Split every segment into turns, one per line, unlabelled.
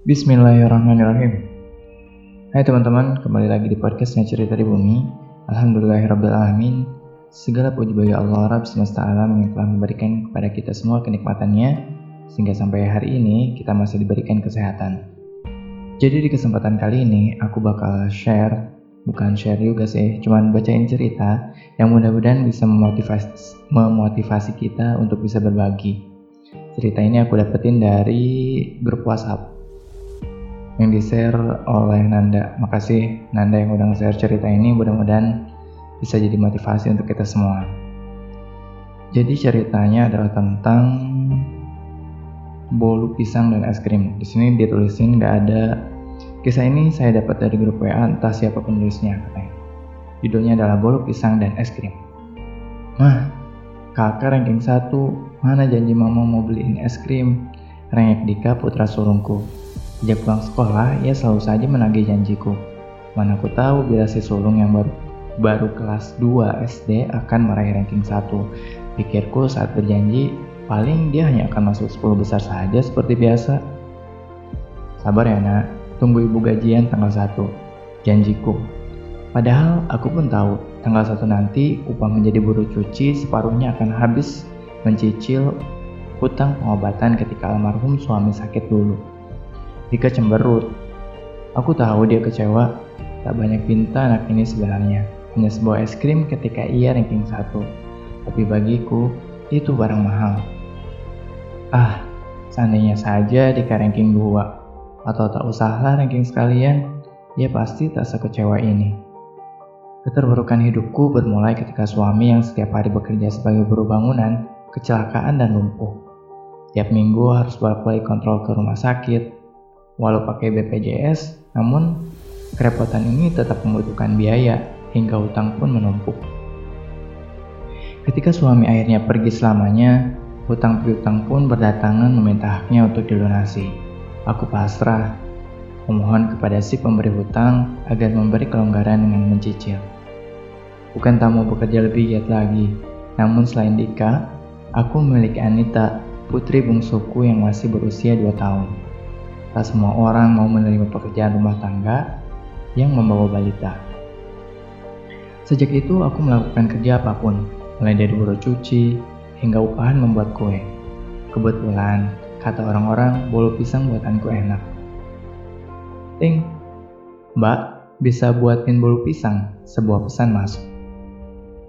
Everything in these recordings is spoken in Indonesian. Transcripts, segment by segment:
Bismillahirrahmanirrahim. Hai teman-teman, kembali lagi di podcastnya Cerita di Bumi. Alhamdulillahirrabbilalamin. Segala puji bagi Allah Rabb semesta alam yang telah memberikan kepada kita semua kenikmatannya Sehingga sampai hari ini kita masih diberikan kesehatan. Jadi di kesempatan kali ini aku bakal share Bukan share juga sih, cuman bacain cerita Yang mudah-mudahan bisa memotivasi, memotivasi kita untuk bisa berbagi. Cerita ini aku dapetin dari grup WhatsApp yang di-share oleh Nanda. Makasih Nanda yang udah nge-share cerita ini, mudah-mudahan bisa jadi motivasi untuk kita semua. Jadi ceritanya adalah tentang bolu pisang dan es krim. Di sini ditulisin nggak ada kisah ini saya dapat dari grup WA entah siapa penulisnya katanya. Judulnya adalah bolu pisang dan es krim. Mah, kakak ranking satu, mana janji mama mau beliin es krim? Rengek Dika putra sulungku. Sejak pulang sekolah, ia selalu saja menagih janjiku. Mana ku tahu bila si sulung yang baru baru kelas 2 SD akan meraih ranking 1. Pikirku saat berjanji, paling dia hanya akan masuk 10 besar saja seperti biasa. Sabar ya nak, tunggu ibu gajian tanggal 1. Janjiku. Padahal aku pun tahu, tanggal 1 nanti upah menjadi buruh cuci separuhnya akan habis mencicil hutang pengobatan ketika almarhum suami sakit dulu. Dika cemberut. Aku tahu dia kecewa. Tak banyak pinta anak ini sebenarnya. Hanya sebuah es krim ketika ia ranking satu. Tapi bagiku, itu barang mahal. Ah, seandainya saja Dika ranking dua. Atau tak usahlah ranking sekalian, ia pasti tak sekecewa ini. Keterburukan hidupku bermulai ketika suami yang setiap hari bekerja sebagai buruh bangunan, kecelakaan dan lumpuh. Tiap minggu harus bolak-balik kontrol ke rumah sakit, Walau pakai BPJS, namun kerepotan ini tetap membutuhkan biaya hingga hutang pun menumpuk. Ketika suami akhirnya pergi selamanya, hutang piutang pun berdatangan meminta haknya untuk dilunasi. Aku pasrah, memohon kepada si pemberi hutang agar memberi kelonggaran dengan mencicil. Bukan tak mau bekerja lebih giat lagi, namun selain Dika, aku memiliki Anita, putri bungsuku yang masih berusia 2 tahun. Tak semua orang mau menerima pekerjaan rumah tangga yang membawa balita. Sejak itu aku melakukan kerja apa pun, mulai dari buruh cuci hingga upahan membuat kue. Kebetulan, kata orang-orang, bolu pisang buatanku enak. Ting, mbak, bisa buatin bolu pisang? Sebuah pesan masuk.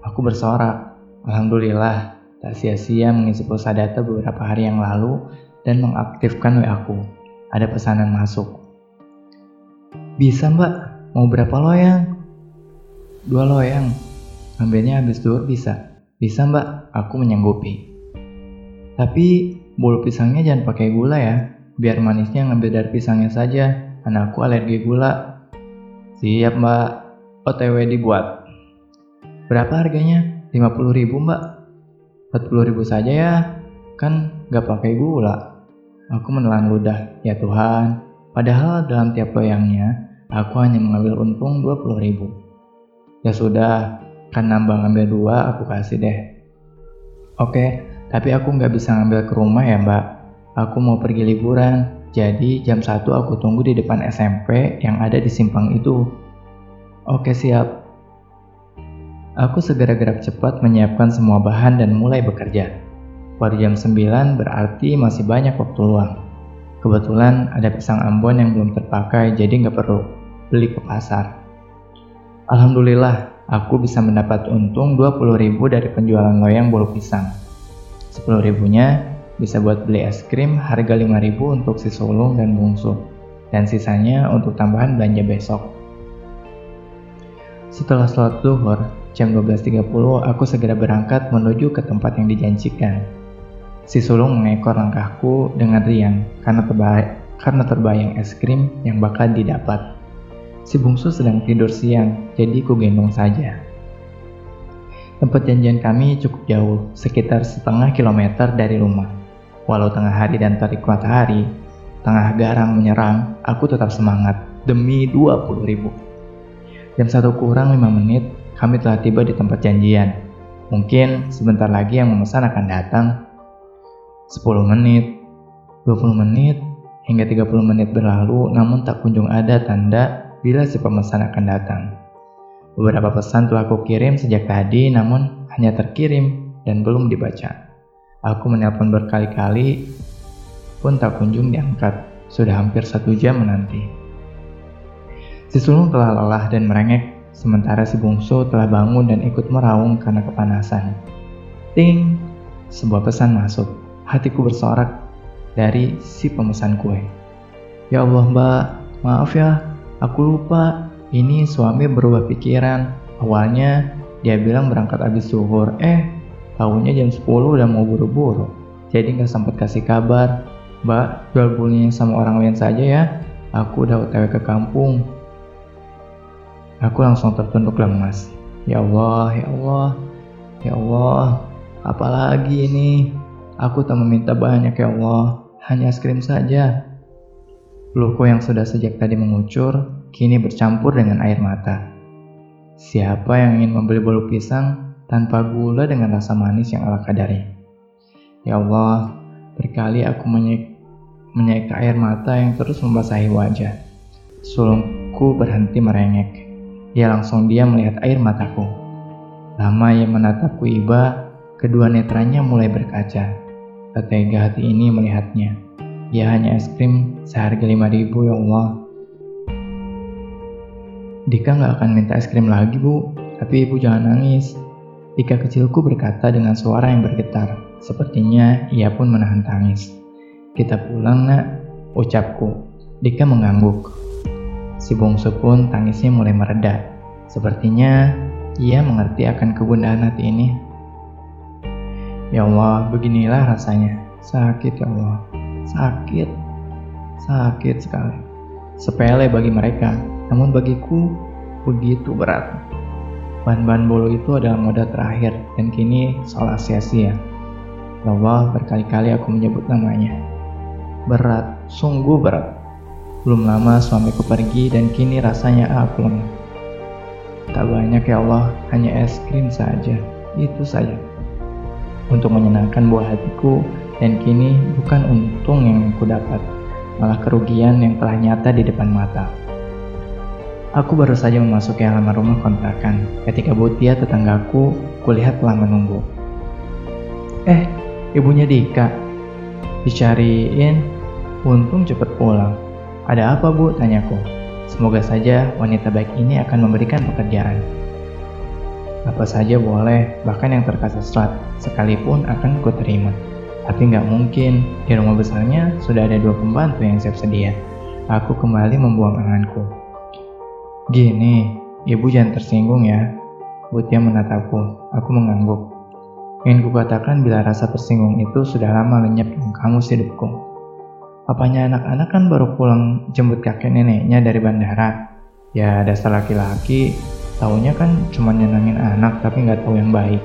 Aku bersorak, Alhamdulillah, tak sia-sia mengisi pulsa data beberapa hari yang lalu dan mengaktifkan WA aku ada pesanan masuk. Bisa mbak, mau berapa loyang? Dua loyang. Ambilnya habis dua bisa. Bisa mbak, aku menyanggupi. Tapi bolu pisangnya jangan pakai gula ya, biar manisnya ngambil dari pisangnya saja. Anakku alergi gula. Siap mbak, OTW dibuat. Berapa harganya? 50 ribu mbak. 40 ribu saja ya, kan gak pakai gula. Aku menelan ludah, ya Tuhan. Padahal dalam tiap loyangnya, aku hanya mengambil untung 20 ribu. Ya sudah, kan nambah ngambil dua, aku kasih deh. Oke, tapi aku nggak bisa ngambil ke rumah ya mbak. Aku mau pergi liburan, jadi jam 1 aku tunggu di depan SMP yang ada di simpang itu. Oke siap. Aku segera gerak cepat menyiapkan semua bahan dan mulai bekerja. Baru jam 9 berarti masih banyak waktu luang. Kebetulan ada pisang Ambon yang belum terpakai jadi nggak perlu beli ke pasar. Alhamdulillah, aku bisa mendapat untung 20.000 dari penjualan loyang bolu pisang. 10 ribunya bisa buat beli es krim harga 5.000 untuk si sulung dan bungsu, dan sisanya untuk tambahan belanja besok. Setelah sholat zuhur, jam 12.30 aku segera berangkat menuju ke tempat yang dijanjikan. Si sulung mengekor langkahku dengan riang karena terbayang, karena terbayang es krim yang bakal didapat. Si bungsu sedang tidur siang, jadi ku gendong saja. Tempat janjian kami cukup jauh, sekitar setengah kilometer dari rumah. Walau tengah hari dan terik matahari, tengah garang menyerang, aku tetap semangat demi 20 ribu. Jam satu kurang 5 menit, kami telah tiba di tempat janjian. Mungkin sebentar lagi yang memesan akan datang 10 menit, 20 menit, Hingga 30 menit berlalu namun tak kunjung ada tanda bila si pemesan akan datang. Beberapa pesan telah aku kirim sejak tadi namun hanya terkirim dan belum dibaca. Aku menelpon berkali-kali pun tak kunjung diangkat. Sudah hampir satu jam menanti. Si sulung telah lelah dan merengek, sementara si bungsu telah bangun dan ikut meraung karena kepanasan. Ting! Sebuah pesan masuk. Hatiku bersorak dari si pemesan kue. Ya Allah mbak, maaf ya, aku lupa. Ini suami berubah pikiran. Awalnya dia bilang berangkat habis zuhur. Eh, tahunya jam 10 udah mau buru-buru. Jadi nggak sempat kasih kabar. Mbak, jual bulunya sama orang lain saja ya. Aku udah otw ke kampung. Aku langsung tertunduk lemas. Ya Allah, ya Allah, ya Allah, apalagi ini? Aku tak meminta banyak ya Allah, hanya es krim saja. Luhku yang sudah sejak tadi mengucur, kini bercampur dengan air mata. Siapa yang ingin membeli bolu pisang tanpa gula dengan rasa manis yang ala kadarnya? Ya Allah, berkali aku menyek, air mata yang terus membasahi wajah. Sulungku berhenti merengek. Ia langsung diam melihat air mataku. Lama ia menatapku iba, kedua netranya mulai berkaca. Ketega hati ini melihatnya. Ya hanya es krim seharga 5000 ya Allah. Dika nggak akan minta es krim lagi bu, tapi ibu jangan nangis. Dika kecilku berkata dengan suara yang bergetar. Sepertinya ia pun menahan tangis. Kita pulang nak, ucapku. Dika mengangguk. Si bungsu pun tangisnya mulai mereda. Sepertinya ia mengerti akan kegundahan hati ini. Ya Allah, beginilah rasanya. Sakit ya Allah. Sakit. Sakit sekali. Sepele bagi mereka, namun bagiku begitu berat. Bahan-bahan bolu itu adalah moda terakhir dan kini seolah sia-sia. Ya Allah, berkali-kali aku menyebut namanya. Berat, sungguh berat. Belum lama suamiku pergi dan kini rasanya aku lemah. Tak banyak ya Allah, hanya es krim saja. Itu saja untuk menyenangkan buah hatiku dan kini bukan untung yang aku dapat, malah kerugian yang telah nyata di depan mata. Aku baru saja memasuki halaman rumah kontrakan ketika Butia tetanggaku kulihat telah menunggu. Eh, ibunya Dika. Dicariin, untung cepet pulang. Ada apa bu? Tanyaku. Semoga saja wanita baik ini akan memberikan pekerjaan. Apa saja boleh, bahkan yang terkasat sekalipun akan ku terima. Tapi nggak mungkin, di rumah besarnya sudah ada dua pembantu yang siap sedia. Aku kembali membuang anganku. Gini, ibu jangan tersinggung ya. Butia menatapku, aku mengangguk. Ingin kukatakan bila rasa tersinggung itu sudah lama lenyap dalam kamus hidupku. Apanya anak-anak kan baru pulang jemput kakek neneknya dari bandara. Ya dasar laki-laki Taunya kan cuma nyenangin anak tapi nggak tahu yang baik.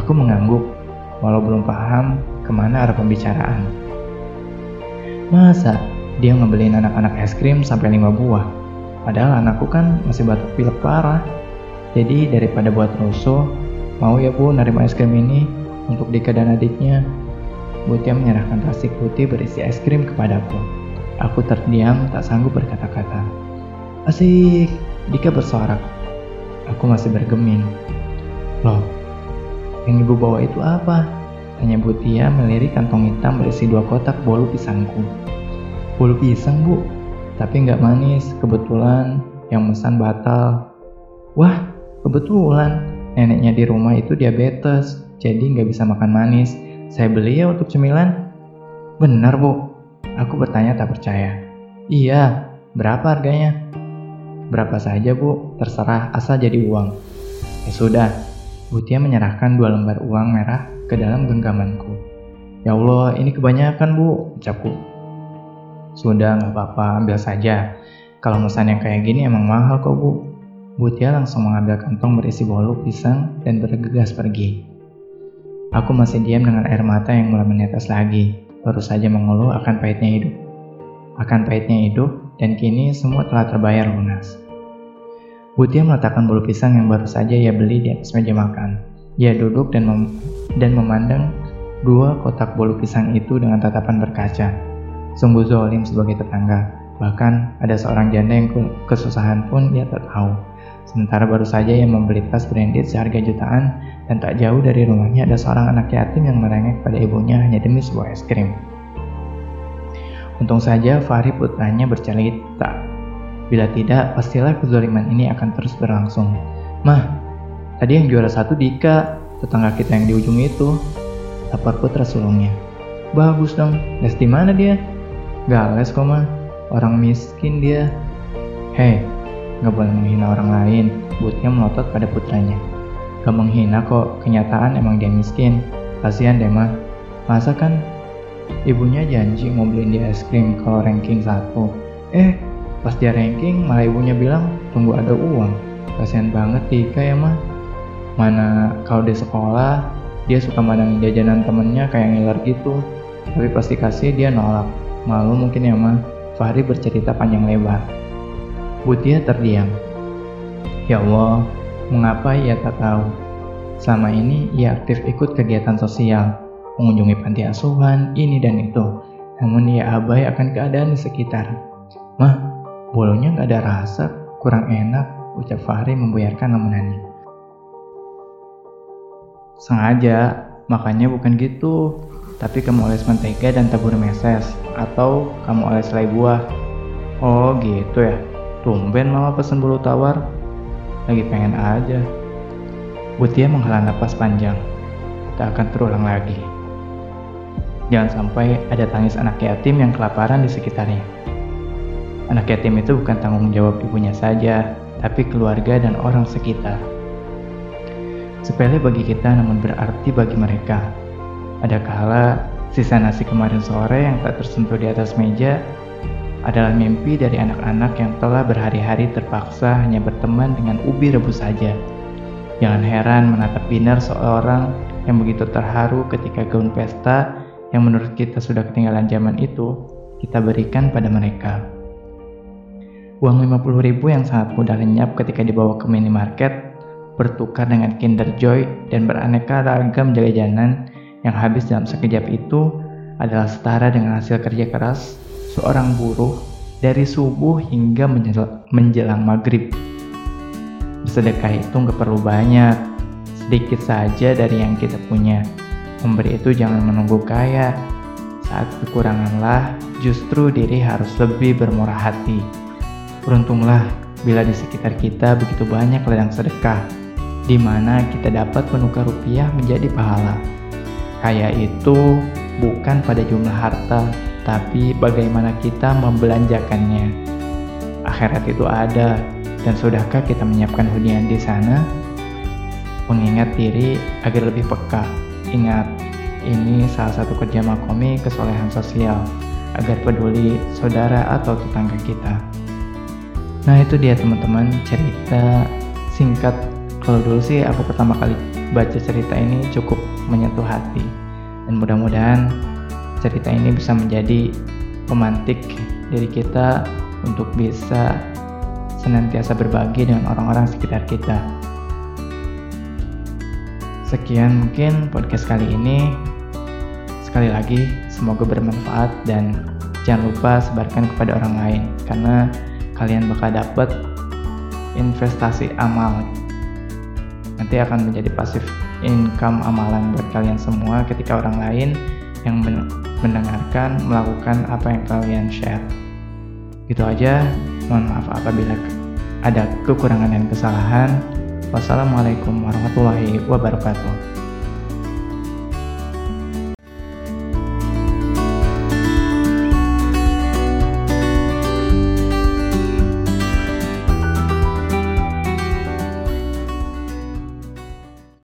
Aku mengangguk, walau belum paham ke mana arah pembicaraan. Masa dia ngebeliin anak-anak es krim sampai lima buah? Padahal anakku kan masih batuk pilek parah. Jadi daripada buat rusuh, mau ya bu nerima es krim ini untuk Dika dan adiknya. Butia menyerahkan plastik putih berisi es krim kepadaku. Aku terdiam, tak sanggup berkata-kata. Asik, Dika bersorak. Aku masih bergeming. Loh, yang ibu bawa itu apa? Tanya Butia melirik kantong hitam berisi dua kotak bolu pisangku. Bolu pisang bu, tapi nggak manis. Kebetulan yang mesan batal. Wah, kebetulan neneknya di rumah itu diabetes, jadi nggak bisa makan manis. Saya beli ya untuk cemilan. Benar bu, aku bertanya tak percaya. Iya, berapa harganya? Berapa saja bu, terserah asal jadi uang. Ya sudah, Butia menyerahkan dua lembar uang merah ke dalam genggamanku. Ya Allah, ini kebanyakan bu, ucapku. Sudah, nggak apa-apa, ambil saja. Kalau mesan yang kayak gini emang mahal kok bu. Butia langsung mengambil kantong berisi bolu pisang dan bergegas pergi. Aku masih diam dengan air mata yang mulai menetes lagi, baru saja mengeluh akan pahitnya hidup. Akan pahitnya hidup, dan kini semua telah terbayar lunas. Butia meletakkan bolu pisang yang baru saja ia beli di atas meja makan. Ia duduk dan, mem dan memandang dua kotak bolu pisang itu dengan tatapan berkaca. Sungguh zolim sebagai tetangga. Bahkan ada seorang janda yang kesusahan pun ia tak tahu. Sementara baru saja yang membeli tas branded seharga jutaan dan tak jauh dari rumahnya ada seorang anak yatim yang merengek pada ibunya hanya demi sebuah es krim. Untung saja Fahri putranya bercerita. Bila tidak, pastilah kezaliman ini akan terus berlangsung. Mah, tadi yang juara satu Dika, tetangga kita yang di ujung itu. Lapor putra sulungnya. Bagus dong, les di mana dia? Gak les kok mah. Orang miskin dia. Hei, gak boleh menghina orang lain, Butnya melotot pada putranya. Gak menghina kok, kenyataan emang dia miskin. Kasihan deh mah. Masa kan ibunya janji mau beliin dia es krim kalau ranking satu. Eh, pas dia ranking malah ibunya bilang tunggu ada uang. Kasihan banget Tika ya mah. Mana kalau di sekolah dia suka mandangin jajanan temennya kayak ngiler gitu. Tapi pasti kasih dia nolak. Malu mungkin ya mah. Fahri bercerita panjang lebar. Butia terdiam. Ya Allah, mengapa ia tak tahu? Selama ini ia aktif ikut kegiatan sosial, mengunjungi panti asuhan, ini dan itu. Namun ia abai akan keadaan di sekitar. Mah, bolonya gak ada rasa, kurang enak, ucap Fahri membuyarkan lamunannya. Sengaja, makanya bukan gitu tapi kamu oles mentega dan tabur meses atau kamu oles selai buah. Oh gitu ya. Tumben mama pesen bulu tawar. Lagi pengen aja. Butia menghela napas panjang. Tak akan terulang lagi. Jangan sampai ada tangis anak yatim yang kelaparan di sekitarnya. Anak yatim itu bukan tanggung jawab ibunya saja, tapi keluarga dan orang sekitar. Sepele bagi kita namun berarti bagi mereka. Ada kala sisa nasi kemarin sore yang tak tersentuh di atas meja adalah mimpi dari anak-anak yang telah berhari-hari terpaksa hanya berteman dengan ubi rebus saja. Jangan heran menatap Binar seorang yang begitu terharu ketika gaun pesta yang menurut kita sudah ketinggalan zaman itu kita berikan pada mereka. Uang 50 ribu yang sangat mudah lenyap ketika dibawa ke minimarket bertukar dengan Kinder Joy dan beraneka ragam jajanan yang habis dalam sekejap itu adalah setara dengan hasil kerja keras seorang buruh dari subuh hingga menjelang maghrib. Bersedekah itu nggak perlu banyak, sedikit saja dari yang kita punya. Memberi itu jangan menunggu kaya. Saat kekuranganlah, justru diri harus lebih bermurah hati. Beruntunglah bila di sekitar kita begitu banyak ladang sedekah, di mana kita dapat menukar rupiah menjadi pahala. Kaya itu bukan pada jumlah harta, tapi bagaimana kita membelanjakannya. Akhirat itu ada, dan sudahkah kita menyiapkan hunian di sana? Mengingat diri agar lebih peka. Ingat, ini salah satu kerja makomi kesolehan sosial, agar peduli saudara atau tetangga kita. Nah itu dia teman-teman cerita singkat. Kalau dulu sih aku pertama kali baca cerita ini cukup menyentuh hati. Dan mudah-mudahan cerita ini bisa menjadi pemantik diri kita untuk bisa senantiasa berbagi dengan orang-orang sekitar kita. Sekian mungkin podcast kali ini. Sekali lagi, semoga bermanfaat dan jangan lupa sebarkan kepada orang lain karena kalian bakal dapat investasi amal nanti akan menjadi pasif income amalan buat kalian semua ketika orang lain yang mendengarkan melakukan apa yang kalian share. Gitu aja, mohon maaf apabila ada kekurangan dan kesalahan. Wassalamualaikum warahmatullahi wabarakatuh.